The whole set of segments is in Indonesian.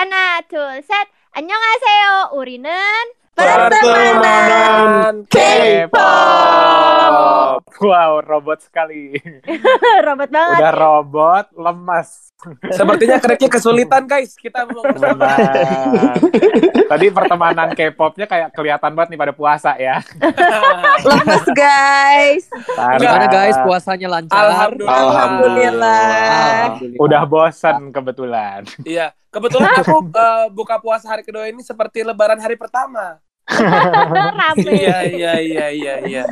하나, 둘, 셋. 안녕하세요. 우리는 Pertemanan K-pop. Wow, robot sekali. robot banget. Udah robot, lemas. Sepertinya kereknya kesulitan guys. Kita mau. Tadi pertemanan K-popnya kayak kelihatan banget nih pada puasa ya. Lemes guys. Gimana guys puasanya lancar? Alhamdulillah. Alhamdulillah. Alhamdulillah. Udah bosan kebetulan. Iya, kebetulan aku eh, buka puasa hari kedua ini seperti lebaran hari pertama. Rame. Iya, iya, iya, iya, iya.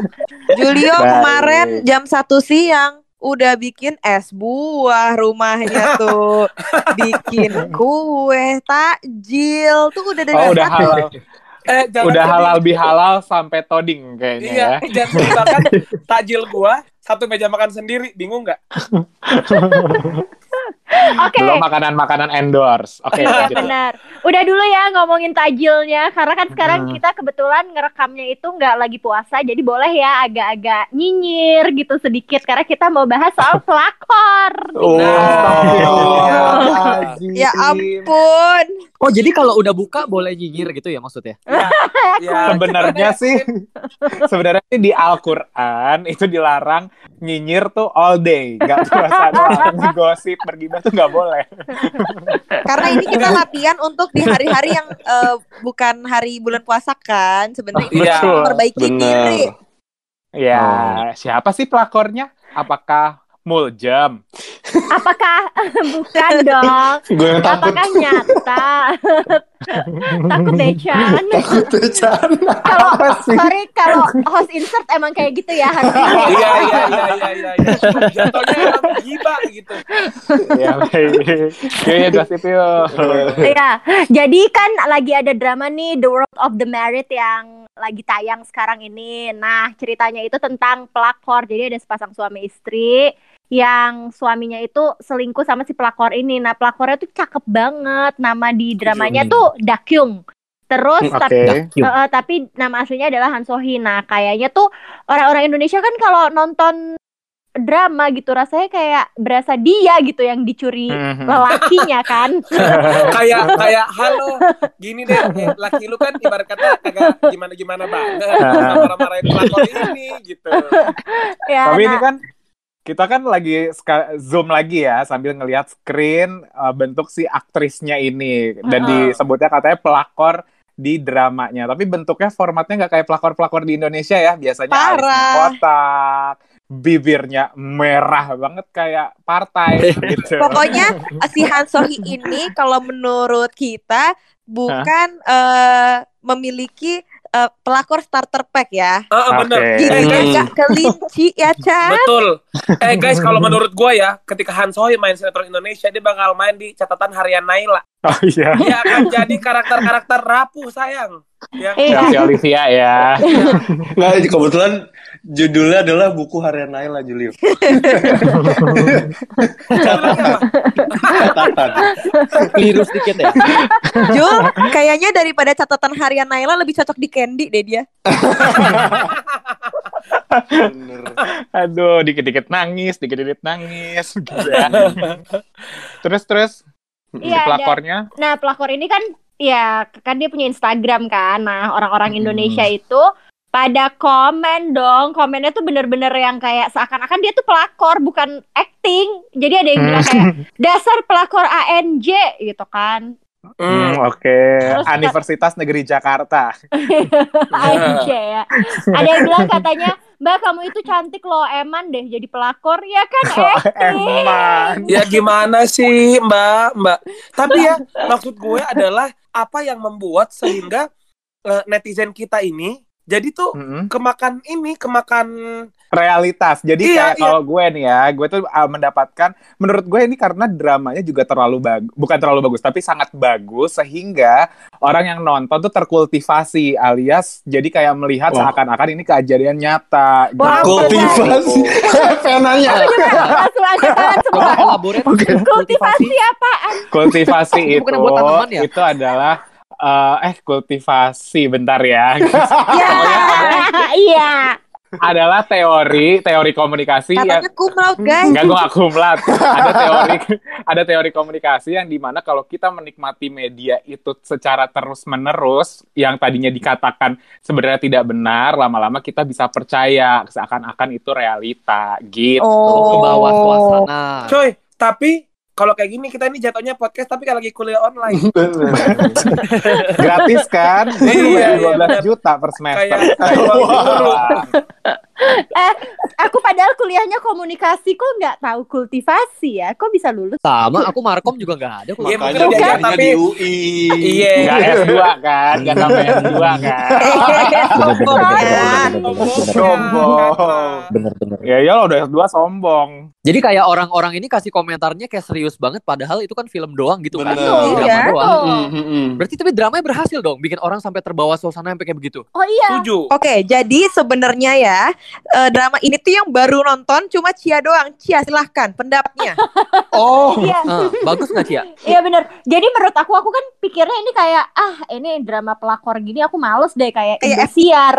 Julio Baik. kemarin jam satu siang udah bikin es buah rumahnya tuh. bikin kue takjil tuh udah dari Oh, udah satu. halal. Eh, jangan Udah halal bihalal sampai toding kayaknya Iya, ya. jangan bahkan takjil gua satu meja makan sendiri, bingung nggak? Oke. Belum makanan-makanan endorse. Oke, Iya lanjut. benar. Udah dulu ya ngomongin tajilnya karena kan sekarang Hmm. kita kebetulan ngerekamnya itu nggak lagi puasa jadi boleh ya agak-agak nyinyir gitu sedikit karena kita mau bahas soal pelakor. Oh, Nah. Ya ampun. Oh jadi kalau udah buka boleh nyinyir gitu ya maksudnya? Ya, Sebenarnya sih, sebenarnya sih di Al-Quran itu dilarang nyinyir tuh all day, nggak puasa doang. Gosip bergibah tuh nggak boleh. Karena ini kita latihan untuk di hari-hari yang eh, bukan hari bulan puasa kan. Sebenarnya ini Iya, untuk memperbaiki bener. diri. Ya, Oh. siapa sih pelakornya? Apakah Muljam? Apakah bukan dong? Gue yang takut. Apakah nyata? Takut Decan. Takut Decan. Kalau sorry kalau host insert emang kayak gitu ya. Iya, iya, iya, iya, iya, iya. Jatuhnya gibah gitu. ya, baik. Yuk, yuk, gosip yuk. Iya, jadi kan lagi ada drama nih The World of the Married yang lagi tayang sekarang ini. Nah, ceritanya itu tentang pelakor. Jadi ada sepasang suami istri yang suaminya itu selingkuh sama si pelakor ini. Nah, pelakornya tuh cakep banget. Nama di dramanya Hmm. tuh Dakyung. Terus Oke. tapi Dakyung. Eh, tapi nama aslinya adalah Han Sohee. Nah, kayaknya tuh orang-orang Indonesia kan kalau nonton drama gitu rasanya kayak berasa dia gitu yang dicuri Mhm. lelakinya kan. kayak kayak halo gini deh eh, laki lu kan ibarat kata kagak gimana gimana banget sama marah-marahin pelakor ini gitu ya, Tapi nah, ini kan kita kan lagi zoom lagi ya sambil ngelihat screen uh, bentuk si aktrisnya ini dan Heeh. disebutnya katanya pelakor di dramanya. Tapi bentuknya formatnya nggak kayak pelakor-pelakor di Indonesia ya. Biasanya Parah. alisnya kotak, bibirnya merah banget kayak partai gitu. Pokoknya eh, si Han Sohee ini kalau menurut kita bukan eh, memiliki eh, pelakor starter pack ya. ah bener Oke. Jadi eh, kan guys nggak kelinci ya Chan. betul eh guys kalau menurut gua ya ketika Han Sohee main sinetron Indonesia dia bakal main di catatan harian Naila Oh iya. dia akan jadi karakter-karakter rapuh sayang yang Iya. Si Olivia ya. Nggak, kebetulan judulnya adalah buku harian Naila Julio. Catatan. Keliru sedikit ya. Jul, kayaknya daripada catatan harian Naila lebih cocok di Candy deh dia. Bener. Aduh, dikit-dikit nangis, dikit-dikit nangis gitu ya. terus terus Iya, ada- pelakornya Nah, pelakor ini kan ya kan dia punya Instagram kan. Nah, orang-orang Hmm. Indonesia itu pada komen dong. Komennya tuh bener-bener yang kayak seakan-akan dia tuh pelakor bukan acting. Jadi ada yang bilang kayak dasar pelakor ANJ gitu kan. Hmm, Hmm. oke. Terus kat- Universitas Negeri Jakarta. ANJ ya. Ada yang bilang katanya, "Mbak, kamu itu cantik loh, eman deh jadi pelakor." Ya kan acting. Eman. Ya gimana sih Mbak, Mbak. Tapi ya maksud gue adalah apa yang membuat sehingga eh, netizen kita ini jadi tuh Mm-mm. kemakan ini, kemakan Realitas. Jadi Iya, kayak iya. kalau gue nih ya, gue tuh uh, mendapatkan menurut gue ini karena dramanya juga terlalu bagus, bukan terlalu bagus, tapi sangat bagus sehingga orang yang nonton tuh terkultivasi alias jadi kayak melihat Wah. seakan-akan ini kejadian nyata. Wah, gitu. Kultivasi. Penanya. Langsung tangan semua. Kultivasi apaan? Kultivasi Itu ya? itu adalah eh, eh kultivasi bentar ya. Ya, iya. Adalah teori teori komunikasi yang Katanya cum laude, guys. Enggak, gue gak kumlat. Ada teori, ada teori komunikasi yang di mana kalau kita menikmati media itu secara terus-menerus, yang tadinya dikatakan sebenarnya tidak benar, lama-lama kita bisa percaya seakan-akan itu realita, gitu. Oh. Ke bawah suasana. Coy, tapi kalau kayak gini kita ini jatuhnya podcast tapi kalau lagi kuliah online. Gratis kan? Iya, iya, 12 benar. juta per semester. Kayak kayak. Eh, aku padahal kuliahnya komunikasi kok nggak tahu kultivasi ya? Kok bisa lulus? Sama, aku Markom juga nggak ada. kok. Iya, Makanya diajarnya tapi- di UI. Iya. Gak S2 kan? Gak sampai S2 kan? Sombongan. Sombong. Bener-bener. Ya ya udah S2 sombong. Jadi kayak orang-orang ini kasih komentarnya kayak serius banget, padahal itu kan film doang gitu kan. Bener. Drama Iya. doang. Mm, mm, mm. Berarti tapi dramanya berhasil dong, bikin orang sampai terbawa suasana sampai kayak begitu. Oh iya. Setuju. Oke, jadi sebenarnya ya eh, drama ini tuh yang baru nonton cuma Cia doang. Cia silahkan pendapatnya. Oh, Iya. Ah, bagus nggak Cia? Iya bener. Jadi menurut aku aku kan pikirnya ini kayak ah ini drama pelakor gini aku males deh kayak Kayak Indosiar.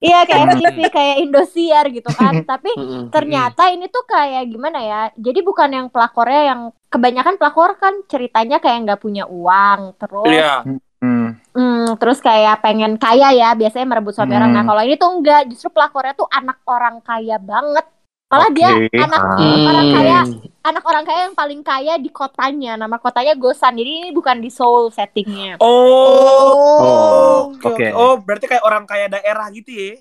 Iya kayak TV kayak Indosiar gitu kan. Tapi Mm, mm, ternyata ini tuh kayak gimana ya? Jadi bukan yang pelakornya yang kebanyakan pelakor kan ceritanya kayak nggak punya uang terus Iya. Hmm. Hmm, terus kayak pengen kaya ya, biasanya merebut suami Hmm. orang. Nah, kalau ini tuh enggak, justru pelakornya tuh anak orang kaya banget. Malah dia Oke. anak mm. orang kaya, Hmm. anak orang kaya yang paling kaya di kotanya. Nama kotanya Gosan. Jadi ini bukan di Seoul settingnya. Oh. Oh. Oke. Oke. Oh, berarti kayak orang kaya daerah gitu ya.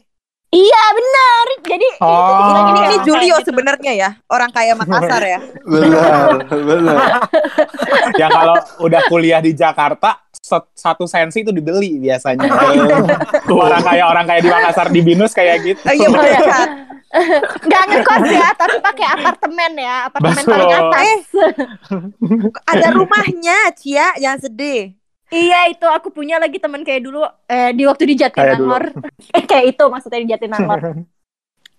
Iya benar. Jadi Oh. itu Ini, ini Julio gitu. sebenarnya ya, orang kaya Makassar ya. benar, benar. yang kalau udah kuliah di Jakarta satu sensi itu dibeli biasanya. orang kayak orang kayak di Makassar di Binus kayak gitu. Oh, iya benar. Nggak ngekos ya, tapi pakai apartemen ya, apartemen Betul. paling atas. Ada rumahnya, Cia, jangan sedih. Iya itu aku punya lagi teman kayak dulu eh, di waktu di Kayak. Jatinangor. Eh, kayak itu maksudnya di Jatinangor.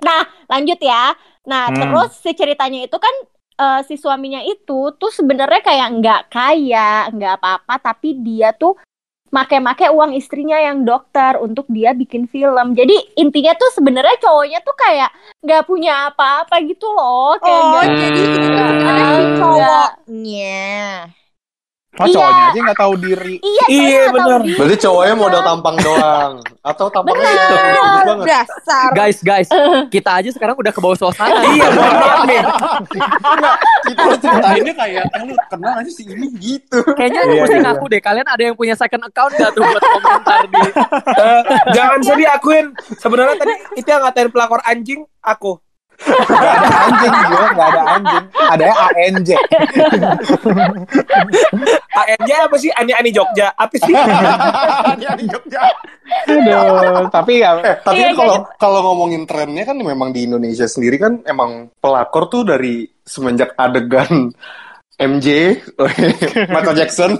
Nah, lanjut ya. Nah, Hmm. terus si ceritanya itu kan eh, si suaminya itu tuh sebenarnya kayak nggak kaya, nggak apa-apa, tapi dia tuh make-make uang istrinya yang dokter untuk dia bikin film. Jadi intinya tuh sebenarnya cowoknya tuh kayak nggak punya apa-apa gitu loh. Kayak Oh, nggak- jadi Nggak. sebenarnya si cowoknya. Oh, Iya. cowoknya aja nggak tahu diri. Iya, Iya, nggak diri. Berarti cowoknya modal tampang doang. Atau tampangnya Benar. udah bagus banget. Dasar. Guys, guys, kita aja sekarang udah ke bawah suasana. Iya, maaf nih. Kita ceritainnya kayak, eh lu kenal aja si ini gitu. Kayaknya Iya, mesti iya. ngaku deh, kalian ada yang punya second account gak tuh buat komentar di Eh, jangan sedih akuin. Sebenarnya tadi itu yang ngatain pelakor anjing aku. Gak ada anjing gue, gak ada anjing. Ada ANJ. ANJ apa sih? Ani Ani Jogja. Apa sih? Ini ada Jogja. Aduh, tapi ya Eh, tapi Iya, kan kalau kalau ngomongin trennya kan memang di Indonesia sendiri kan emang pelakor tuh dari semenjak adegan MJ, Michael Jackson,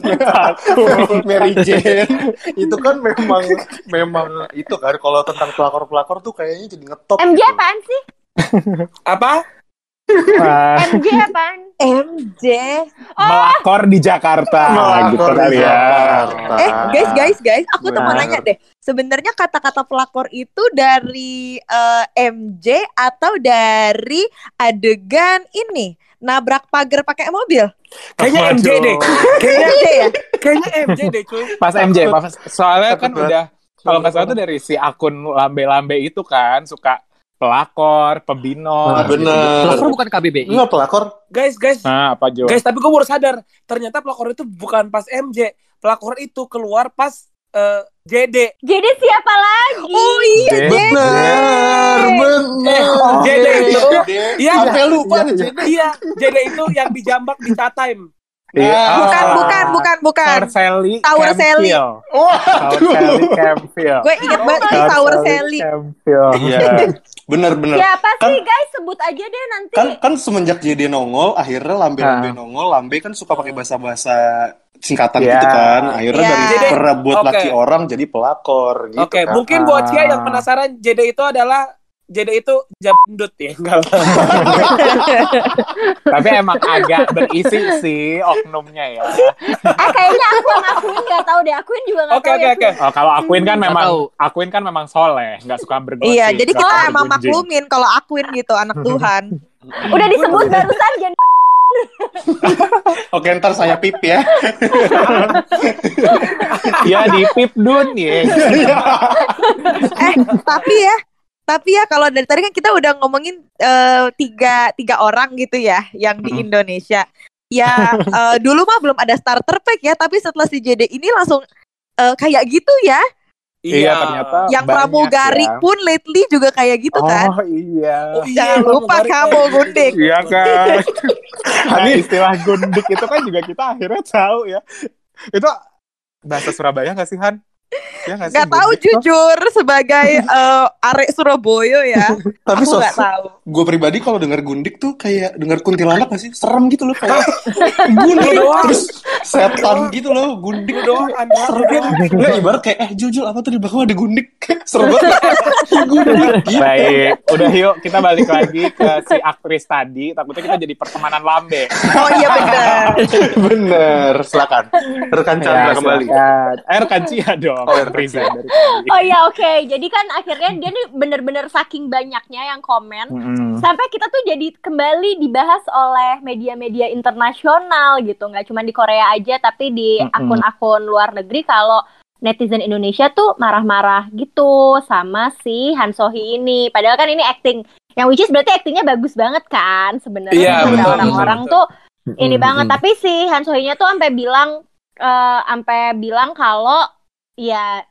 Mary Jane, itu kan memang memang itu kan kalau tentang pelakor-pelakor tuh kayaknya jadi ngetop. MJ gitu. apaan sih? Apa? MJ apaan? MJ. melakor di Jakarta gitu Pelakor kali di ya. Jakarta. Eh, guys, guys, guys, aku tuh mau nanya deh. Sebenarnya kata-kata pelakor itu dari eh, MJ atau dari adegan ini nabrak pagar pakai mobil? Kayaknya Waduh. MJ deh. Kayaknya MJ ya? kayaknya MJ deh, cuy. Pas MJ, pas, soalnya kan udah kalau nggak salah tuh dari si akun lambe-lambe itu kan suka pelakor, pembinor. Ah, bener. Pelakor bukan KBBI. Enggak pelakor. Guys, guys. Nah, apa Jo? Guys, tapi gue baru sadar. Ternyata pelakor itu bukan pas MJ. Pelakor itu keluar pas eh, JD. Jadi siapa lagi? Oh iya, J- Bener, bener. Eh, JD itu. Iya, Sampai lupa nih JD. iya. JD itu yang dijambak di time. Iya. Bukan, Ah. bukan, bukan, bukan. Tower Sally Tower Sally. Wah, Tower Sally Campfield. Gue inget banget di Tower Sally. Iya, bener bener. Siapa Kan- sih guys? Sebut aja deh nanti. Kan kan semenjak JD nongol, akhirnya lambe-lambe Ah. nongol, lambe kan suka pakai bahasa-bahasa singkatan Iya. gitu kan. Akhirnya Iya. dari Jadi- perebut oke. laki orang jadi pelakor gitu. Oke, kan. mungkin buat Cia yang Ah. penasaran JD itu adalah JD itu jabendut ya, enggak lah. Tapi emang agak berisi sih oknumnya ya. Eh kayaknya aku ngakuin nggak tahu deh, Aquin juga nggak Oke tahu oke ya. oke. Oh, kalau Aquin kan Nggak memang tahu. Aquin kan memang soleh, nggak suka bergosip. Iya, jadi kita suka emang bergunjing. maklumin kalau akuin gitu anak Tuhan. Udah disebut barusan Jen. Oke, ntar saya pip ya. Iya di Pip Dun ya. eh, tapi ya, tapi ya kalau dari tadi kan kita udah ngomongin eh, tiga tiga orang gitu ya yang di Mm. Indonesia. Ya eh, dulu mah belum ada starter pack ya, tapi setelah si JD ini langsung eh, kayak gitu ya. Iya, ternyata yang pramugari ya. pun lately juga kayak gitu kan. Oh iya. Oh, iya, Jangan lupa kamu, gitu. Gundik. Iya kan. Nah, istilah gundik itu kan juga kita akhirnya tahu ya. Itu bahasa Surabaya nggak sih Han? Ya nggak sih? Gak tahu jujur sebagai eh, arek Surabaya ya. Tapi Aku so, nggak tahu. gue pribadi kalau dengar gundik tuh kayak dengar kuntilanak gak sih? Serem gitu loh kayak gundik doang. terus setan gitu loh gundik doang. Serem? Nggak, ibarat kayak eh jujur apa tuh di bawah ada gundik serem banget gundik gitu. Baik, udah yuk kita balik lagi ke si aktris tadi. Takutnya kita jadi pertemanan lambe. Oh iya benar. bener silakan rekan Chandra Ya, kembali silakan. Eh, rekan Cia dong. Oh, ya, Riza dari tadi. Oh iya oke, jadi kan akhirnya dia nih bener-bener saking banyaknya yang komen Mm-mm. sampai kita tuh jadi kembali dibahas oleh media-media internasional gitu, nggak cuma di Korea aja tapi di Mm-mm. akun-akun luar negeri kalau netizen Indonesia tuh marah-marah gitu sama si Han Sohee ini. Padahal kan ini acting yang which is berarti actingnya bagus banget kan sebenarnya Iya, Sampai betul, orang-orang tuh ini Mm-mm. banget tapi si Han Sohee-nya tuh sampai bilang eh sampai bilang kalau ya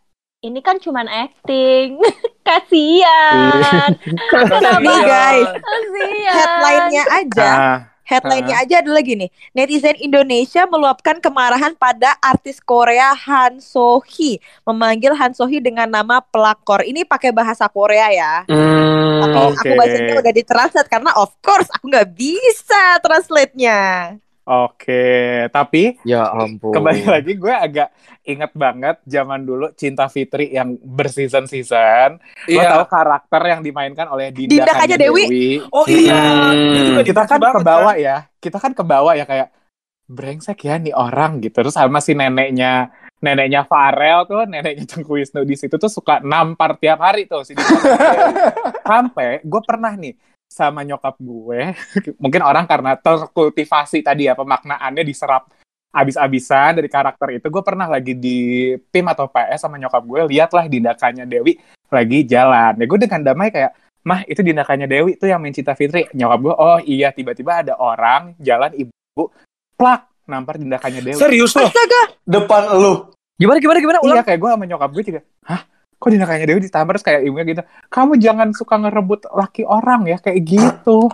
ini kan cuman acting kasihan kenapa Nih, guys. kasihan Headline-nya aja. Ah, Headline-nya aja adalah gini. Netizen Indonesia meluapkan kemarahan pada artis Korea Han So-hee. Memanggil Han So-hee dengan nama pelakor. Ini pakai bahasa Korea ya. Hmm, Tapi Oke. aku bacanya udah ditranslate karena of course aku nggak bisa translate-nya. Oke, tapi Ya ampun. kembali lagi gue agak inget banget zaman dulu Cinta Fitri yang berseason-season. Lo Iya. tahu karakter yang dimainkan oleh Dinda, Dinda Kanya Kanya Dewi. Oh iya. Hmm. Kita dibenci kan ke bawah ya. Kita kan ke bawah ya kayak brengsek ya nih orang gitu. Terus sama si neneknya neneknya Farel tuh, neneknya Tengku Wisnu di situ tuh suka nampar tiap hari tuh si Dewi. Sampai gue pernah nih sama nyokap gue, mungkin orang karena terkultivasi tadi ya pemaknaannya diserap abis-abisan dari karakter itu. Gue pernah lagi di PIM atau PS sama nyokap gue, lihatlah Dindakannya Dewi lagi jalan. Ya gue dengan damai kayak, mah itu Dindakannya Dewi tuh yang main Cinta Fitri. Nyokap gue, oh iya tiba-tiba ada orang jalan ibu, plak, nampar Dindakannya Dewi. Serius loh. Astaga, depan lu Gimana gimana gimana Iya ulang? kayak gue sama nyokap gue juga, hah? Kok Dindakannya Dewi ditampar terus kayak ibunya gitu, kamu jangan suka ngerebut laki orang ya, kayak gitu.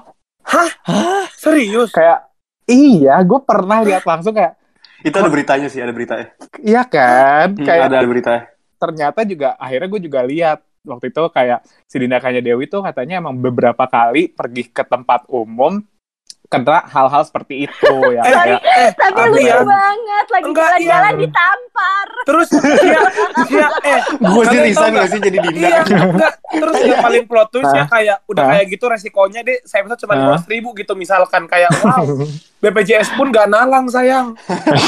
Serius. Kayak, iya gue pernah lihat langsung kayak, itu ada beritanya sih ada beritanya iya kan? Hmm, Kayak ada ada beritanya ternyata juga akhirnya gue juga lihat waktu itu kayak si Dinda Kanya Dewi tuh katanya emang beberapa kali pergi ke tempat umum kena hal-hal seperti itu ya Eh, kayak eh, tapi tapi lucu ya. banget lagi jalan-jalan iya. ditampar Terus dia, dia eh gue resign nggak? gak sih jadi Dinda Iya, enggak. Terus yang paling plot twist ya kayak udah kayak gitu resikonya deh saya bisa cuma lima ribu gitu misalkan kayak wow BPJS pun gak nalang sayang.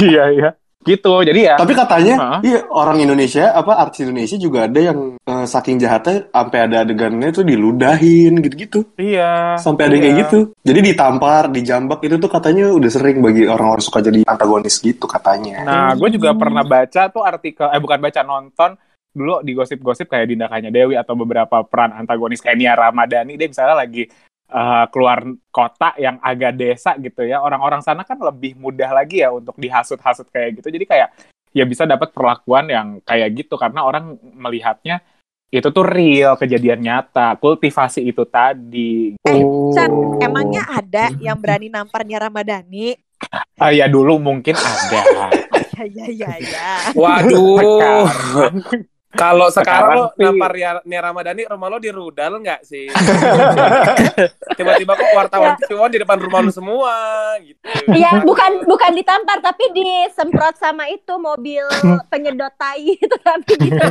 iya iya gitu jadi ya Tapi katanya, Hah? iya orang Indonesia apa artis Indonesia juga ada yang eh, saking jahatnya sampai ada adegannya tuh diludahin gitu-gitu. iya Sampai ada yang kayak Iya. gitu. Jadi ditampar, dijambak itu tuh katanya udah sering bagi orang-orang suka jadi antagonis gitu katanya. nah gue juga pernah baca tuh artikel eh bukan baca nonton dulu di gosip-gosip kayak Dinda Kanya Dewi atau beberapa peran antagonis kayak Nia Ramadhani dia misalnya lagi eh, keluar kota yang agak desa gitu ya orang-orang sana kan lebih mudah lagi ya untuk dihasut-hasut kayak gitu jadi kayak ya bisa dapat perlakuan yang kayak gitu karena orang melihatnya itu tuh real kejadian nyata kultivasi itu tadi Eh, Oh. Chan, emangnya ada yang berani nampar Nia Ramadhani? Ah, ya dulu mungkin ada Ya, ya, ya, ya. Waduh. Kalau sekarang, Sekarang lo sih- nampar ya Nia Ramadhani, rumah lo di rudal nggak sih? Tiba-tiba kok wartawan One di depan rumah lo semua gitu. Iya, bukan bukan ditampar tapi disemprot sama itu mobil penyedot tai itu tapi gitu.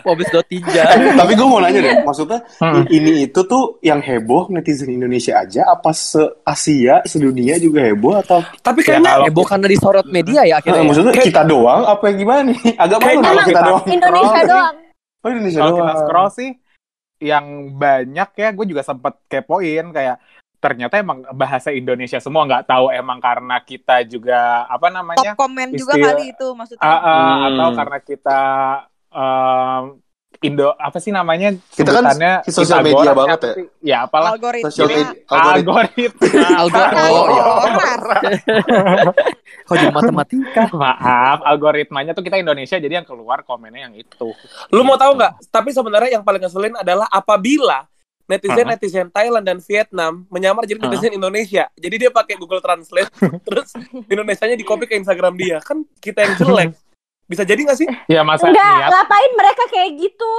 Mobil sedot tinja. Tapi gue mau nanya deh, maksudnya Hmm. ini itu tuh yang heboh netizen Indonesia aja, apa se Asia, sedunia juga heboh atau? Tapi Ya, kayaknya kalau- Heboh karena disorot media ya Nah, akhirnya. ya? maksudnya kita doang, apa yang gimana nih? Agak malu kita doang. Indonesia doang. Oh Indonesia Kalau doang. kita scroll sih yang banyak ya gue juga sempet kepoin kayak ternyata emang bahasa Indonesia semua nggak tahu emang karena kita juga apa namanya Top komen juga kali itu maksudnya. Ah, ah, Hmm. atau karena kita em, Indo apa sih namanya Kita kan sebutannya sosial media banget ya. ya apalah Algoritma. Sosial media, algoritma. algoritma Algoritma. Kok jadi matematika? maaf algoritmanya tuh kita Indonesia jadi yang keluar komennya yang itu Lu mau tahu nggak? Tapi sebenarnya yang paling ngeselin adalah apabila netizen netizen Thailand dan Vietnam menyamar jadi netizen Indonesia. Jadi dia pakai Google Translate, terus Indonesianya di copy ke Instagram dia. Kan kita yang jelek. Bisa jadi nggak sih? ya masa Enggak, niat ngapain mereka kayak gitu?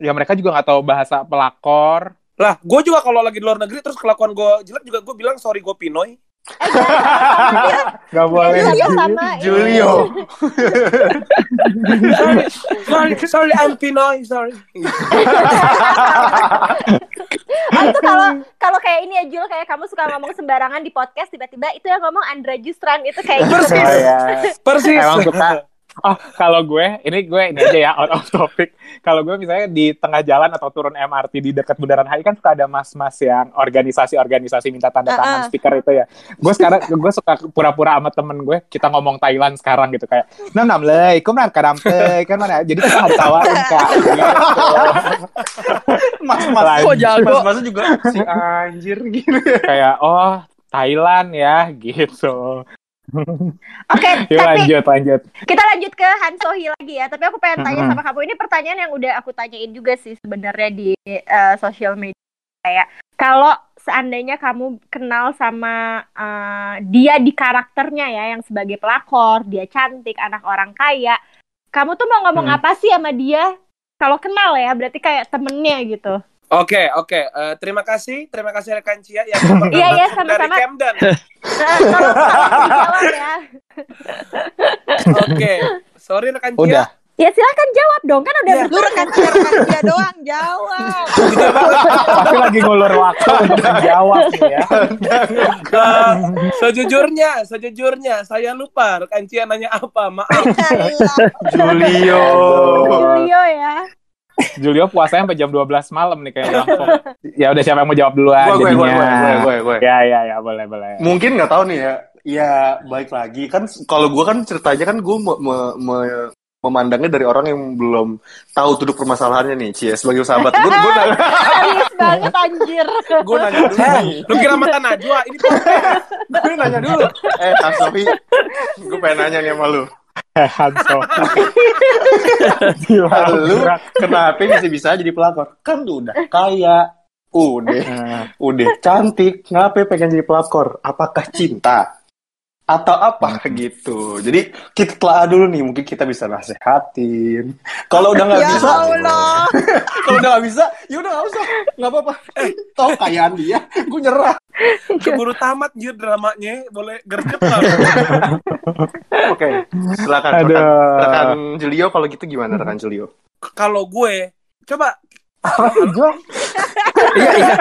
ya mereka juga nggak tahu bahasa pelakor Lah, gue juga kalau lagi di luar negeri terus kelakuan gue jelek juga gue bilang sorry gue Pinoy. Eh, nggak boleh gitu. sama Julio. sorry, sorry, sorry, I'm Pinoy, sorry. Oh, itu kalau kalau kayak ini ya Jul kayak kamu suka ngomong sembarangan di podcast tiba-tiba itu yang ngomong Andra Justran itu kayak gitu. Persis. Oh, ya. Persis. Emang suka. Oh, kalau gue, ini gue ini aja ya out of topic. Kalau gue misalnya di tengah jalan atau turun MRT di dekat Bundaran HI kan suka ada mas-mas yang organisasi-organisasi minta tanda tangan Ah, ah. stiker itu ya. Gue sekarang gue suka pura-pura sama temen gue kita ngomong Thailand sekarang gitu kayak nam nam lei, kum nam kadam tei, kan mana. Jadi kita harus tawarin kak. Mas-mas. Kok jago? Mas-masnya juga si anjir gitu. Kayak oh Thailand ya gitu. Oke, Yuk tapi lanjut lanjut. kita lanjut ke Han Sohi lagi ya. Tapi aku pengen tanya sama kamu ini pertanyaan yang udah aku tanyain juga sih sebenarnya di eh, sosial media kayak kalau seandainya kamu kenal sama eh, dia di karakternya ya yang sebagai pelakor, dia cantik, anak orang kaya, kamu tuh mau ngomong Hmm. apa sih sama dia? Kalau kenal ya, berarti kayak temennya gitu. Oke, oke. Eh, terima kasih, terima kasih rekan Cia yang Iya, iya, dari sama-sama. Camden. Tolong, tolong dijawab ya. Oke, sorry rekan Cia. Udah. Ya silahkan jawab dong, kan udah Iya. Lu rekan dia, rekan dia doang jawab. Pasti lagi ngulur waktu untuk menjawab nih ya. Eh, sejujurnya, sejujurnya saya lupa rekan Cia nanya apa. Maaf. Julio. Julio ya. Julio puasanya sampai jam 12 malam nih kayaknya langsung. Ya udah siapa yang mau jawab duluan Gue, gue, gue, jadinya. gue, gue, gue. Ya ya ya boleh boleh. Mungkin nggak tahu nih ya. Ya baik lagi kan kalau gue kan ceritanya kan gue me- me- me- memandangnya dari orang yang belum tahu duduk permasalahannya nih Cie sebagai sahabat gue gue nanya Serius banget anjir. gue nanya dulu nih Lu kira mata Najwa? Ini gue nanya dulu eh Kak Sofi gue pengen nanya nih sama lu Eh, Hanso. Gila, lu kenapa bisa bisa jadi pelakor kan lu udah kaya. Udah. Eh, udah cantik. Ngapain pengen jadi pelakor apakah cinta atau apa? Gitu. Jadi kita telah dulu nih mungkin kita bisa nasehatin. Kalau udah nggak Ya bisa Allah. kalau udah nggak bisa ya udah nggak usah. Nggak apa-apa. Eh tau kayaan dia. Gue nyerah. Keburu tamat jir dramanya. Boleh gercep nggak? oke silakan. Rekan, rekan Julio kalau gitu gimana rekan Julio? Kalau gue, coba Iya iya.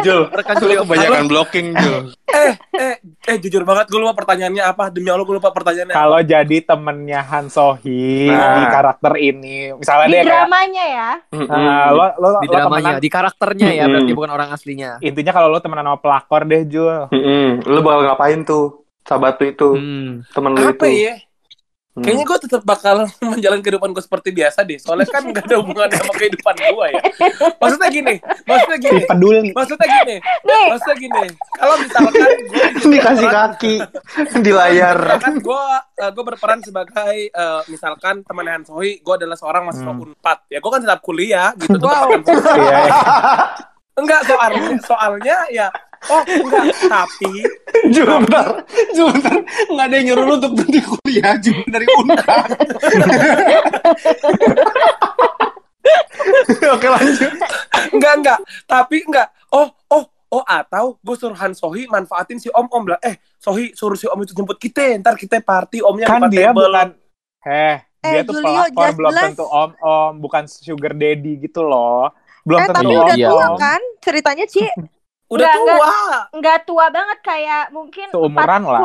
Jul Rekan Julio. kebanyakan blocking Jul eh eh eh jujur banget gue lupa pertanyaannya apa demi Allah gue lupa pertanyaannya Kalau jadi temennya Han Sohi Nah. di karakter ini, misalnya Di dia kayak dramanya ya. eh, lo lo Di lo dramanya, temenan- di karakternya ya, Mm-mm. berarti bukan orang aslinya. intinya kalau lo temenan sama pelakor deh Jul. Mm-mm. lu bakal ngapain tuh sahabat itu Hmm. temen lu apa itu ya kayaknya gue tetap bakal menjalani kehidupan gue seperti biasa deh. Soalnya kan nggak ada hubungannya sama kehidupan gue ya. Maksudnya gini maksudnya gini. Peduli. maksudnya gini Nih, maksudnya gini. Kalau misalkan gue dikasih kaki di layar. kan gue gue berperan sebagai eh, misalkan teman Han Sohi gue adalah seorang mahasiswa Hmm. unpad ya. Gue kan tetap kuliah gitu Wow. Iya. Enggak soalnya soalnya ya oh enggak tapi Juga bentar. Nggak ada yang nyuruh lu untuk berhenti kuliah juga dari Unpad. Oke lanjut. Enggak, enggak. Tapi enggak. Oh, oh, oh atau gue suruh Han Sohi manfaatin si Om Om bilang, eh Sohi suruh si Om itu jemput kita, ntar kita party Omnya kan dia table. bukan eh dia Eh, tuh Julio, pelakor belum tentu om om bukan sugar daddy gitu loh belum Eh tentu tapi udah tua kan ceritanya Ci? Udah Enggak, enggak. tua. Nggak tua banget kayak mungkin Seumuran lah.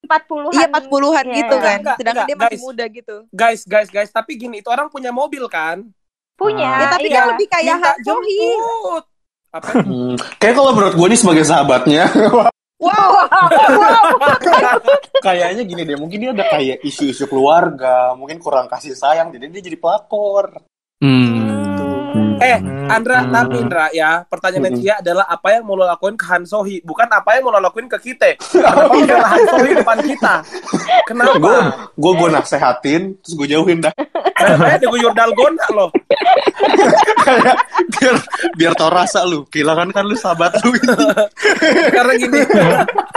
40 40-an. Iya 40-an Iya. gitu kan. Enggak, Sedangkan enggak, dia masih guys. muda gitu. Guys, guys, guys. Tapi gini, itu orang punya mobil kan? Punya. Ah. Ya tapi iya. kan lebih kayak Minta Han Sohi. jemput. Apa? Hmm. Kayak kalau menurut gue nih sebagai sahabatnya, Wow. kayaknya gini deh. Mungkin dia ada kayak isu-isu keluarga, mungkin kurang kasih sayang, jadi dia jadi pelakor. Hmm. Eh, Hmm. Andra, Hmm. tapi Indra ya, pertanyaan Hmm. Cia adalah apa yang mau lo lakuin ke Han Sohi, bukan apa yang mau lo lakuin ke kita. Kenapa lo bela Han Sohi depan kita? Gue Kenapa? gue gue nasehatin, terus gue jauhin dah. Kayak diguyur dalgona lo. Biar biar tau rasa lu, kehilangan kan lu sahabat lu ini. Karena gini,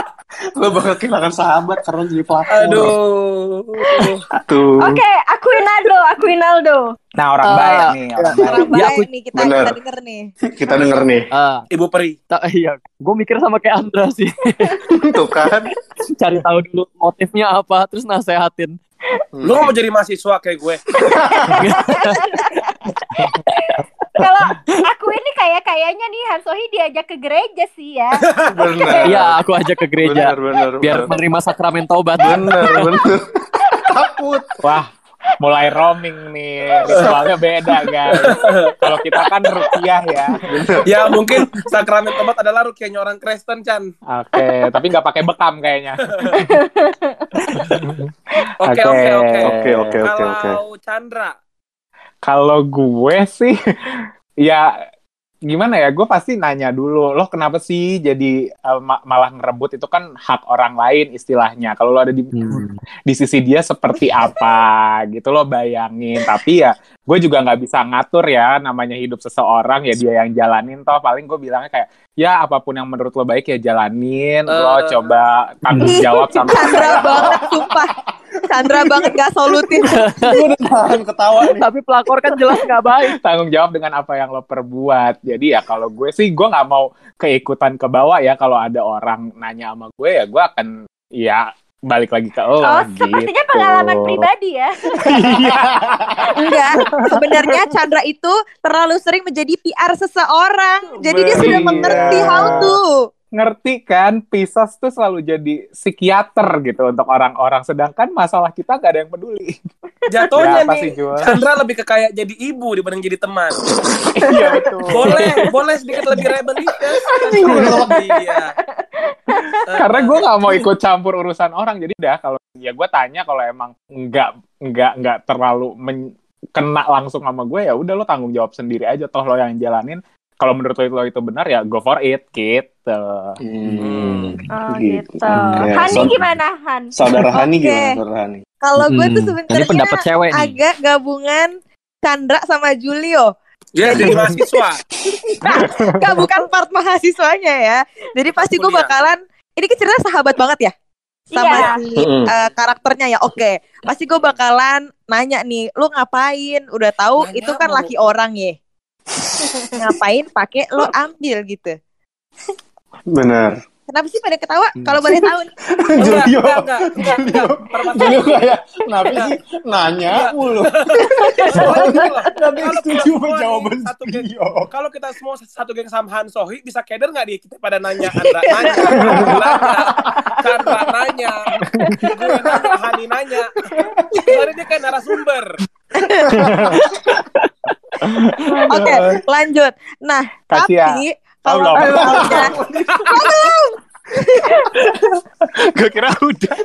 lu bakal kehilangan sahabat karena jadi pelakor. aduh. Tuh. Oke, Aquinaldo, Aquinaldo. nah orang Ah, baik nih orang baik Orang Ya, baik aku- nih kita Bener. kita denger nih. Kita denger nih, Ah, Ibu Peri. ta- iya, gue mikir sama kayak Andra sih. tuh kan. Cari tahu dulu motifnya apa, terus nasehatin. Lu gak mau jadi mahasiswa kayak gue? Kalau aku ini kayak kayaknya nih Han Sohi diajak ke gereja sih ya. Bener. Iya, aku ajak ke gereja Bener, bener, biar bener. menerima sakramen taubat. Bener, bener. Takut. wah mulai roaming nih ritualnya beda guys kalau kita kan rupiah ya Ya mungkin sakramen tobat adalah rukiahnya orang Kristen, Chan. oke tapi nggak pakai bekam kayaknya Oke, Oke. oke, oke. Oke, oke, oke, oke. Kalau Chandra, Kalau gue sih, ya gimana ya? Gue pasti nanya dulu, lo kenapa sih jadi ma- malah ngerebut itu kan hak orang lain istilahnya. Kalau lo ada di Hmm. di sisi dia seperti apa gitu lo bayangin. Tapi ya gue juga nggak bisa ngatur ya namanya hidup seseorang ya dia yang jalanin toh. Paling gue bilangnya kayak ya apa pun yang menurut lo baik ya jalanin. Lo Eh. coba tanggung jawab sama Chandra banget sumpah. Chandra banget gak solutif. Gue udah tahan ketawa nih. Tapi pelakor kan jelas nggak baik. tanggung jawab dengan apa yang lo perbuat. Jadi ya kalau gue sih gue nggak mau keikutan ke bawah ya kalau ada orang nanya sama gue ya gue akan ya balik lagi ke lo Oh, gitu. sepertinya pengalaman pribadi ya. Enggak, sebenarnya Chandra itu terlalu sering menjadi PR seseorang. Jadi dia sudah Iya. mengerti how to. Ngerti kan, Pisces tuh selalu jadi psikiater gitu untuk orang-orang. Sedangkan masalah kita nggak ada yang peduli. jatuhnya Ya, nih. Chandra lebih ke kayak jadi ibu dibanding jadi teman. iya betul. Boleh, boleh sedikit lebih rebellious. Iya. Karena gue nggak mau ikut campur urusan orang. Jadi dah kalau ya gue tanya kalau emang nggak nggak nggak terlalu men- kena langsung sama gue ya udah lo tanggung jawab sendiri aja toh lo yang jalanin. Kalau menurut lo itu, lo itu benar ya go for it gitu. Hmm. Oh Gitu. gitu. Hani gimana Han? Saudara Hani Oke. gimana, saudara Hani? Kalau gue tuh Hmm, sebenarnya pendapat cewek nih. agak gabungan Chandra sama Julio. Dia jadi mahasiswa. Gak bukan part mahasiswanya ya. Jadi pasti gue bakalan ini kan cerita sahabat banget ya sama Iya. si eh, karakternya ya. Oke, pasti gue bakalan nanya nih, lu ngapain? Udah tahu Nanya itu kan laki orang ya. Ngapain pakai lo ambil gitu. Bener. Kenapa sih pada ketawa? Kalau boleh tahu nih. Enggak, Julio. enggak, enggak, enggak, enggak. Permasalahan- Julio kayak, kenapa sih nanya mulu? Yang setuju sama jawaban satu geng, kalau kita semua satu geng sama Han Sohi bisa keder nggak di kita pada nanya Andra nanya nanya Chandra nanya gue nanya Hani nanya Soalnya dia kayak narasumber Oke, lanjut. Nah, Kasih ya. tapi Oh, kalau belum. misalnya gue kira udah.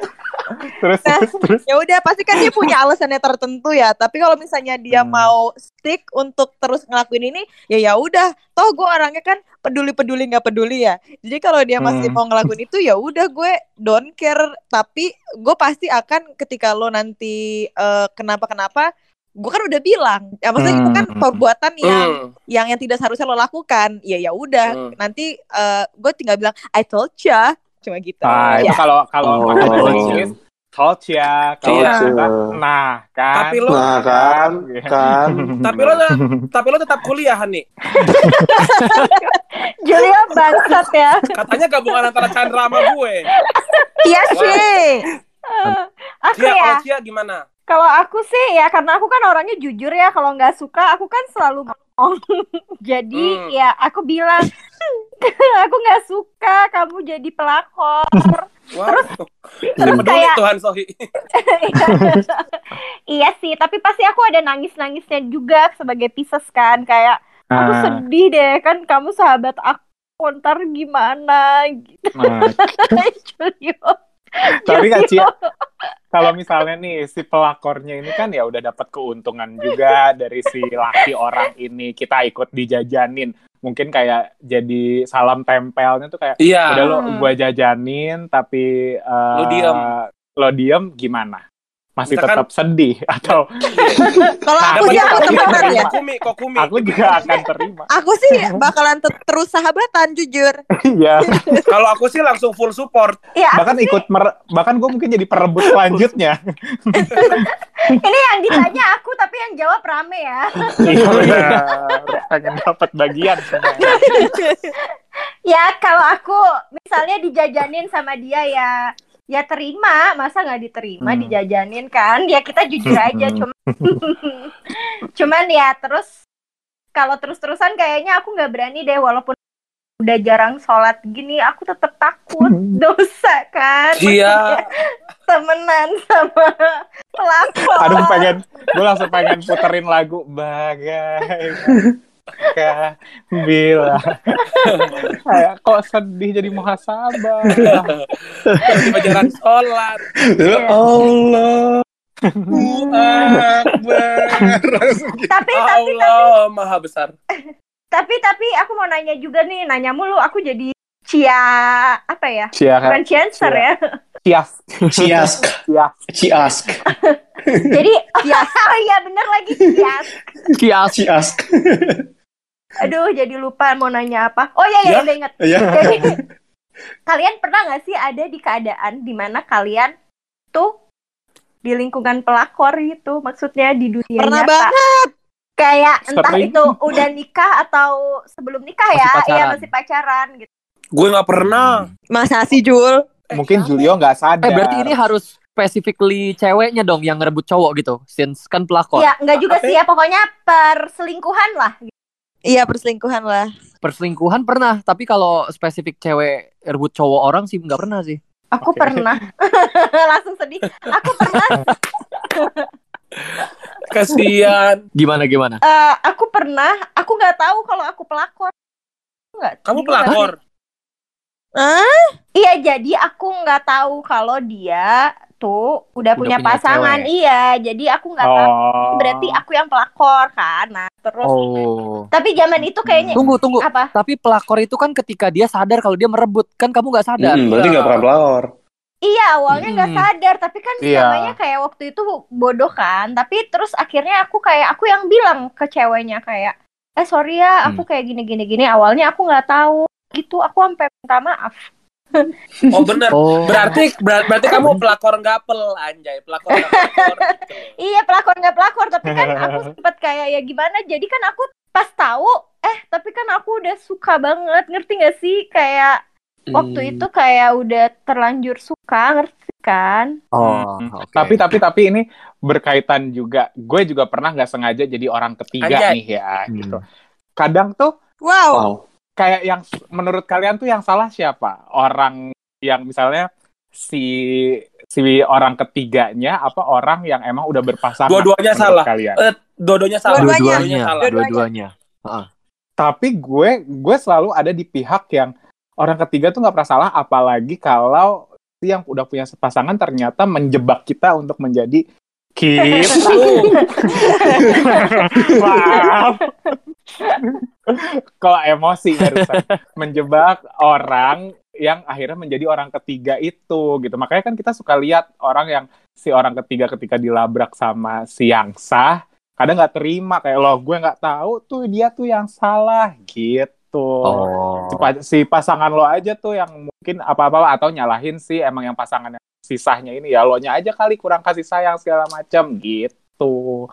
terus Nah. terus terus. ya udah pasti kan dia punya alasannya tertentu ya tapi kalau misalnya dia Hmm. mau stick untuk terus ngelakuin ini ya ya udah toh gue orangnya kan peduli peduli nggak peduli ya jadi kalau dia masih Hmm. mau ngelakuin itu ya udah gue don't care tapi gue pasti akan ketika lo nanti eh, kenapa kenapa gue kan udah bilang ya maksudnya itu kan Hmm. perbuatan yang Hmm. yang yang tidak seharusnya lo lakukan ya ya udah Hmm. nanti eh, gue tinggal bilang I told ya cuma gitu. Itu Ya. kalau kalau Oh. makan Inggris, culture, kalau Iya. nah kan. Tapi lo- Nah kan, kan. Tapi lo tapi lo tetap kuliah nih. Julia bangsat ya. Katanya gabungan antara Chandra sama gue. Iya sih. Aku ya, kalau Cia gimana? Kalau aku sih ya karena aku kan orangnya jujur ya. Kalau nggak suka, aku kan selalu ngomong. Jadi Hmm. ya aku bilang, aku nggak suka kamu jadi pelakor. Wah, terus peduli kayak- Tuhan Sohi. iya sih, tapi pasti aku ada nangis-nangisnya juga sebagai Pisces kan. Kayak aku Ah, sedih deh kan kamu sahabat aku ntar gimana gitu. nah. Julio. Tapi. Cia, kalau misalnya nih si pelakornya ini kan ya udah dapat keuntungan juga dari si laki orang ini kita ikut dijajanin mungkin kayak jadi salam tempelnya tuh kayak Iya. udah lo Hmm. gua jajanin tapi eh, Lo diem. lo diem gimana masih Misalkan- tetap sedih atau Kalau Nah, aku sih tapi aku temenan ya. Kokumi, kokumi. aku juga akan terima Aku sih bakalan te- terus sahabatan jujur. iya Kalau aku sih langsung full support. Ya, bahkan ikut mer- bahkan gue mungkin jadi perebut selanjutnya ini yang ditanya aku tapi yang jawab rame ya. iya benar. pengen dapat bagian. Ya kalau aku misalnya dijajanin sama dia ya ya terima masa nggak diterima Hmm. dijajanin kan ya kita jujur aja Hmm. cuma cuman ya terus kalau terus-terusan kayaknya aku nggak berani deh walaupun udah jarang sholat gini aku tetap takut dosa kan Iya. temenan sama pelakor Aduh pengen, gue langsung pengen puterin lagu bagai bila kayak kok sedih jadi muhasabah Tiba jarang sholat. Ya Allah. Akbar. Langsung gitu. tapi tapi Allah maha besar. tapi tapi aku mau nanya juga nih nanya mulu aku jadi cia apa ya Cia bukan Ciancer Cia. ya Cias Ciask. Cias Ciask. jadi oh iya bener lagi cias Kias. Ciask. Aduh jadi lupa mau nanya apa oh iya iya Ya. udah inget Ya. jadi kalian pernah nggak sih ada di keadaan di mana kalian tuh di lingkungan pelakor gitu maksudnya di dunia Pernah nyata banget. kayak entah itu udah nikah atau sebelum nikah Masih ya iya pacaran. masih pacaran gitu Gue nggak pernah. Masa sih Jul? mungkin Julio nggak sadar Eh berarti ini harus specifically ceweknya dong yang ngerebut cowok gitu. Since kan pelakor. ya nggak juga Apa sih ya pokoknya perselingkuhan lah Iya perselingkuhan lah. Perselingkuhan pernah, tapi kalau spesifik cewek rebut cowok orang sih nggak pernah sih. Aku Oke. pernah. Langsung sedih. Aku pernah. Kasihan. Gimana gimana? eh, aku pernah. Aku nggak tahu kalau aku pelakor. Nggak. Kamu pelakor. Ah, Iya, jadi aku nggak tahu kalau dia tuh udah, Udah punya, punya pasangan. cewek. Iya, jadi aku nggak tahu. oh Berarti aku yang pelakor kan. Nah, terus. Oh. Tapi zaman itu kayaknya Tunggu tunggu. apa? Tapi pelakor itu kan ketika dia sadar kalau dia merebut, kan kamu nggak sadar. Hmm, berarti nggak pernah pelawar. Iya, awalnya nggak Hmm. sadar, tapi kan Iya. namanya kayak waktu itu bodoh kan. Tapi terus akhirnya aku kayak aku yang bilang ke ceweknya kayak, eh sorry ya, aku kayak gini gini gini. Awalnya aku nggak tahu gitu, aku sampai minta maaf. Oh bener. Oh. Berarti ber- berarti kamu pelakor gapel anjay, pelakor nggak pelakor. gitu. Iya pelakor nggak pelakor, tapi kan aku sempet kayak ya gimana? Jadi kan aku pas tahu, eh tapi kan aku udah suka banget, ngerti gak sih? Kayak waktu Hmm. itu kayak udah terlanjur suka, ngerti kan? Oh, Hmm. oke. Tapi tapi tapi ini berkaitan juga. Gue juga pernah nggak sengaja jadi orang ketiga Anjay. nih ya Hmm. gitu. Kadang tuh wow. Wow. Kayak yang menurut kalian tuh yang salah siapa? Orang yang misalnya si si orang ketiganya apa orang yang emang udah berpasangan? Dua-duanya salah. Kalian. Eh, Dodonya salah. Dua-duanya. dua-duanya, salah. dua-duanya. Tapi gue gue selalu ada di pihak yang orang ketiga tuh nggak pernah salah, apalagi kalau si yang udah punya pasangan ternyata menjebak kita untuk menjadi gitu. Maaf. Kalau emosi barusan menjebak orang yang akhirnya menjadi orang ketiga itu gitu. Makanya kan kita suka lihat orang yang si orang ketiga ketika dilabrak sama si yang sah kadang nggak terima kayak loh gue nggak tahu tuh dia tuh yang salah gitu. Oh. Si, pa- si pasangan lo aja tuh yang mungkin apa-apa atau nyalahin sih emang yang pasangan yang sisahnya ini ya lo nya aja kali kurang kasih sayang segala macam gitu.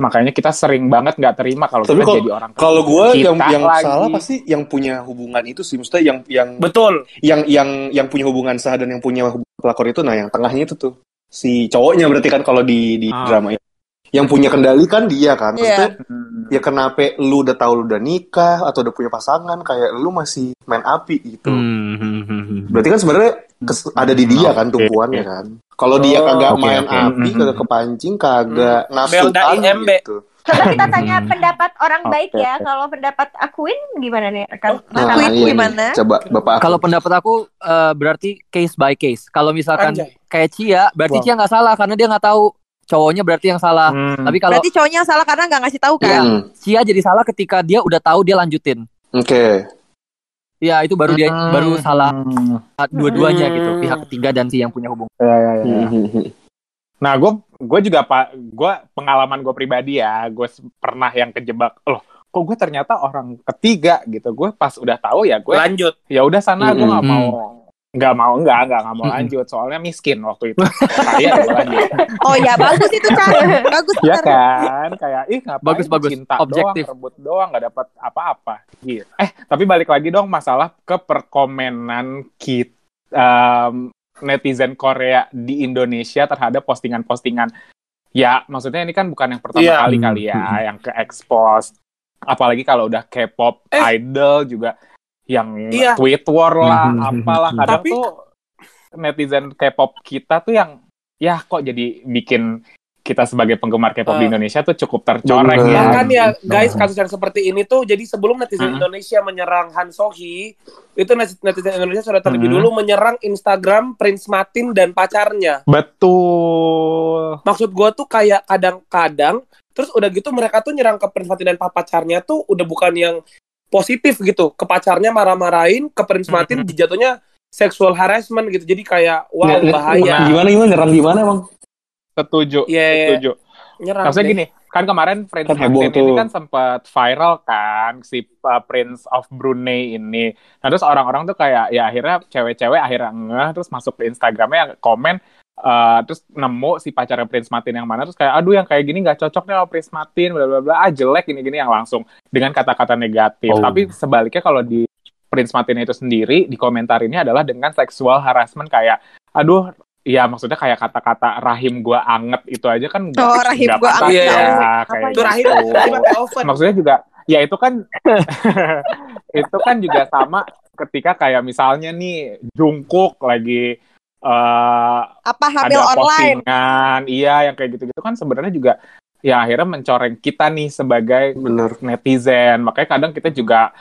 Makanya kita sering banget nggak terima kalau Tapi kita kalau- jadi orang Kalau gue Kita yang yang lagi. salah pasti yang punya hubungan itu sih, maksudnya yang yang Betul. yang yang yang punya hubungan sah dan yang punya hubungan pelakor itu, nah yang tengahnya itu tuh si cowoknya berarti kan kalau di di Ah. drama ini. Yang punya kendali kan dia kan, Iya. maksudnya ya kenapa lu udah tahu lu udah nikah atau udah punya pasangan kayak lu masih main api gitu. Hmm, hmm, hmm, hmm. Berarti kan sebenarnya kes- ada di dia kan tumpuannya kan. Kalau dia Oh, kagak oke, main oke. api, Mhm. kagak kepancing, kagak Belda IMB. gitu. Coba kita tanya pendapat orang Oke, baik ya. Kalau pendapat Akuin gimana nih rekan? Nah, Akuin iya nih. gimana? Coba Bapak. Kalau pendapat aku eh, berarti case by case. Kalau misalkan Anjay. kayak Cia, berarti Wow. Cia nggak salah karena dia nggak tahu cowoknya berarti yang salah. Hmm. Tapi kalau Berarti cowoknya yang salah karena nggak ngasih tahu kan? Hmm, Cia jadi salah ketika dia udah tahu dia lanjutin. Oke. Ya itu baru dia Hmm. baru salah dua-duanya Hmm. gitu pihak ketiga dan si yang punya hubungan. Ya, ya, ya. Nah, gue gue juga pak, gue pengalaman gue pribadi ya, gue pernah yang kejebak, loh, kok gue ternyata orang ketiga gitu. Gue pas udah tahu ya gue, Lanjut. ya udah sana gue nggak Mm-mm. mau, nggak mau, nggak nggak nggak mau lanjut, soalnya miskin waktu itu. Kaya lanjut. Oh ya bagus itu cara. Bagus Ya bener. kan, kayak ih ngapain Bagus, bagus. cinta Objektif. doang, rebut doang, nggak dapat apa-apa. Gitu. Eh, tapi balik lagi dong masalah ke perkomenan kita em, netizen Korea di Indonesia terhadap postingan-postingan. Ya, maksudnya ini kan bukan yang pertama Iya. kali kali ya, yang ke expose. Apalagi kalau udah K-pop Eh. idol juga yang Iya. tweet war lah, Hmm. apalah kadang Tapi- tuh netizen K-pop kita tuh yang ya kok jadi bikin kita sebagai penggemar K-pop di Eh. Indonesia tuh cukup tercoreng ya. Bahkan ya guys kasus yang seperti ini tuh jadi sebelum netizen Hmm. Indonesia menyerang Han Sohee itu net- netizen Indonesia sudah terlebih Hmm. dulu menyerang Instagram Prince Martin dan pacarnya. Betul. Maksud gua tuh kayak kadang-kadang terus udah gitu mereka tuh nyerang ke Prince Martin dan pacarnya tuh udah bukan yang positif gitu. Ke pacarnya marah-marahin, ke Prince Martin Hmm. dijatuhnya sexual harassment gitu. Jadi kayak wow bahaya. Gimana gimana nyerang gimana emang? Setuju. Iya, iya. Setuju. Nyerang. Maksudnya deh. gini, kan kemarin Prince Kan Martin ini tuh. kan sempat viral kan si uh, Prince of Brunei ini. Nah terus orang-orang tuh kayak ya akhirnya cewek-cewek akhirnya ngeh terus masuk ke Instagramnya komen uh, terus nemu si pacarnya Prince Martin yang mana terus kayak aduh yang kayak gini nggak cocok nih sama Prince Martin bla bla bla ah jelek ini gini yang langsung dengan kata-kata negatif. Oh. Tapi sebaliknya kalau di Prince Martin itu sendiri di komentar ini adalah dengan seksual harassment kayak aduh Ya maksudnya kayak kata-kata rahim gua anget itu aja kan nggak- Oh, rahim nggak gua anget. ya, Apa kayak itu rahim gitu. Maksudnya juga ya itu kan itu kan juga sama ketika kayak misalnya nih Jungkook lagi eh Apa ada hamil online? postingan, iya yang kayak gitu-gitu kan sebenarnya juga ya akhirnya mencoreng kita nih sebagai Bener. netizen. Makanya kadang kita juga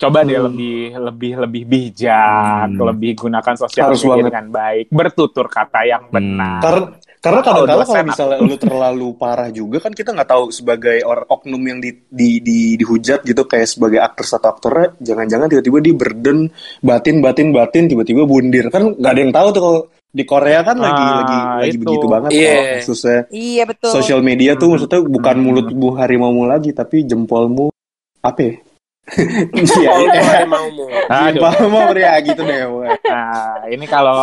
coba deh Hmm. lebih lebih lebih bijak, Hmm. lebih gunakan sosial media dengan baik, bertutur kata yang benar. Karena karena Kalau kadang-kadang kalau misalnya lu terlalu parah juga kan kita nggak tahu sebagai orang oknum yang di, di, di- dihujat gitu kayak sebagai aktris atau aktornya jangan-jangan tiba-tiba di burden batin batin batin tiba-tiba bundir kan nggak ada yang tahu tuh kalau di Korea kan lagi Ah, lagi lagi itu. begitu banget kok khususnya Iya betul. sosial media tuh Hmm. maksudnya bukan Hmm. mulutmu harimaumu lagi tapi jempolmu apa ya? Iya, iya. itu maumu. Aduh. Jempolmu ya gitu deh. Nah, ini kalau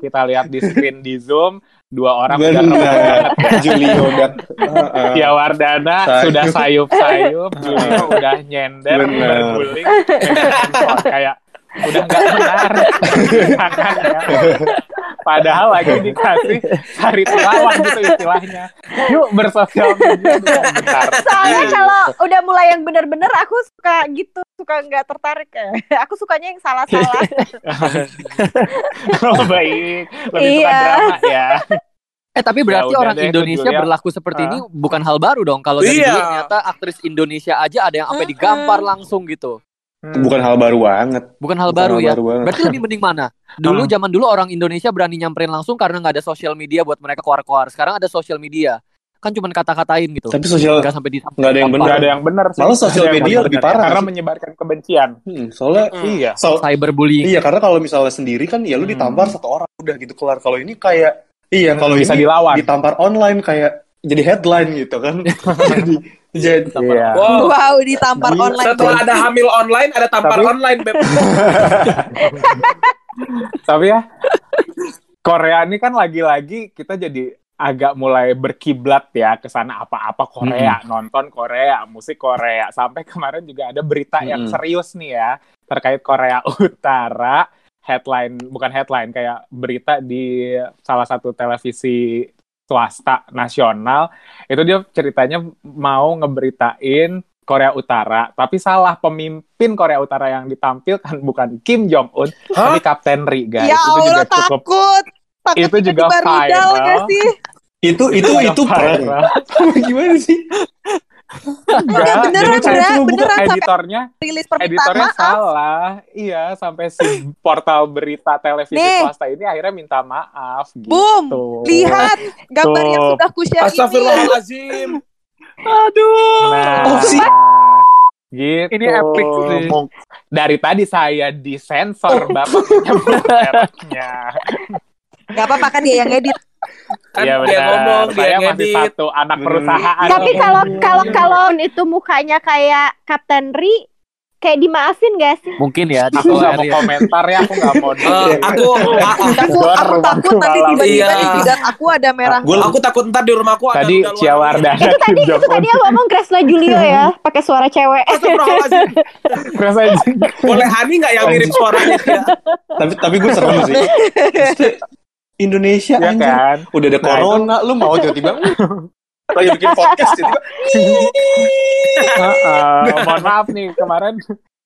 kita lihat di screen di Zoom, dua orang udah Bener. banget ya. Julio dan Heeh. Tia Wardana Sayup. sudah sayup-sayup, Julio udah nyender, berguling, kayak udah nggak menarik ya. Padahal lagi dikasih cari lawan gitu istilahnya. Yuk bersosial media benar. Soalnya Iya. kalau udah mulai yang bener-bener aku suka gitu, suka nggak tertarik ya. Aku sukanya yang salah-salah. Oh baik, lebih suka Iya. drama ya. Eh tapi berarti Ya orang deh, Indonesia Julia. berlaku seperti Ah. ini bukan hal baru dong. Kalau dari Iya. dulu ternyata aktris Indonesia aja ada yang sampai digampar langsung gitu. Hmm. bukan hal baru banget. Bukan hal Bukan baru hal ya. baru banget. Berarti lebih mending mana? Dulu Hmm. zaman dulu orang Indonesia berani nyamperin langsung karena nggak ada sosial media buat mereka keluar-keluar. Sekarang ada sosial media. Kan cuma kata-katain gitu. Tapi sosial Nggak sampai di nggak ada yang benar. ada yang benar sih. Malah sosial media lebih ya, parah karena menyebarkan kebencian. Hmm, soalnya Mm. Iya. so- cyberbullying. iya karena kalau misalnya sendiri kan ya lu Hmm. ditampar satu orang udah gitu kelar. Kalau ini kayak iya kalau bisa ini dilawan. ditampar online kayak jadi headline gitu kan. jadi Jadi Iya. Wow. Wow, ditampar Gila. online. Setelah ada hamil online, ada tampar Tapi- online, Beb. Tapi ya Korea ini kan lagi-lagi kita jadi agak mulai berkiblat ya ke sana apa-apa Korea, nonton Korea, musik Korea. Sampai kemarin juga ada berita yang Mm-mm. serius nih ya terkait Korea Utara. Headline bukan headline kayak berita di salah satu televisi swasta nasional. Itu dia ceritanya mau ngeberitain Korea Utara, tapi salah pemimpin Korea Utara yang ditampilkan bukan Kim Jong Un, Hah? tapi Kapten Ri, guys. Ya itu Allah juga cukup takut. Takut Itu juga viral. sih? itu itu itu prank. viral. Gimana sih? Enggak, beneran, jadi beneran, saya beneran sampai editornya, Rilis permintaan editornya maaf. salah. Iya, sampai si portal berita televisi Nih. swasta ini akhirnya minta maaf gitu. Boom, lihat gambar yang Tuh. sudah kushare ini. Astagfirullahaladzim. Aduh. Nah, Oh, sih. gitu. Ini epic sih. Dari tadi saya disensor Bapak mereknya. Gak apa-apa kan dia yang edit. Kan Iya dia benar. ngomong, dia Saya yang masih satu anak Hmm. perusahaan. Tapi kalau kalau kalau itu mukanya kayak Kapten Ri, kayak dimaafin gak sih? Mungkin ya aku nggak mau Korea. komentar ya, aku nggak mau. Eh, aku, Aku, Gor, aku takut nanti tiba-tiba Iya. di jidat aku ada merah. Gue aku takut ntar di rumahku ada Tadi. Ciawardana Itu tadi itu tadi yang ngomong Kresna Julio ya, pakai suara cewek. Astagfirullahaladzim. Rasanya Boleh Hani nggak yang mirip suaranya dia? tapi tapi gue serem sih. Indonesia ya anjir. kan. Udah ada Nah, corona, lu mau tiba-tiba lagi bikin podcast tiba-tiba Heeh, mohon maaf nih kemarin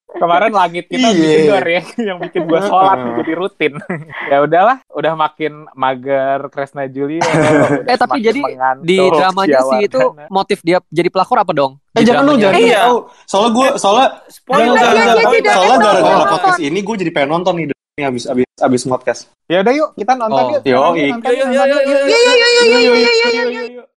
kemarin langit kita Iya. digedor ya yang bikin gue sholat jadi rutin ya udahlah udah makin mager Kresna Julio Eh, tapi jadi Di dramanya sih itu motif dia jadi pelakor apa dong? Eh jangan dramanya. jangan Iya. tahu. Soalnya gue, soalnya iya, iya, soalnya gara-gara podcast ini gue jadi pengen nonton nih ini abis abis abis podcast. ya udah yuk kita nonton Oh. yuk Yo, Sekarang ik. nonton Yo, yo, yuk, yo, nonton yo, yuk. yo,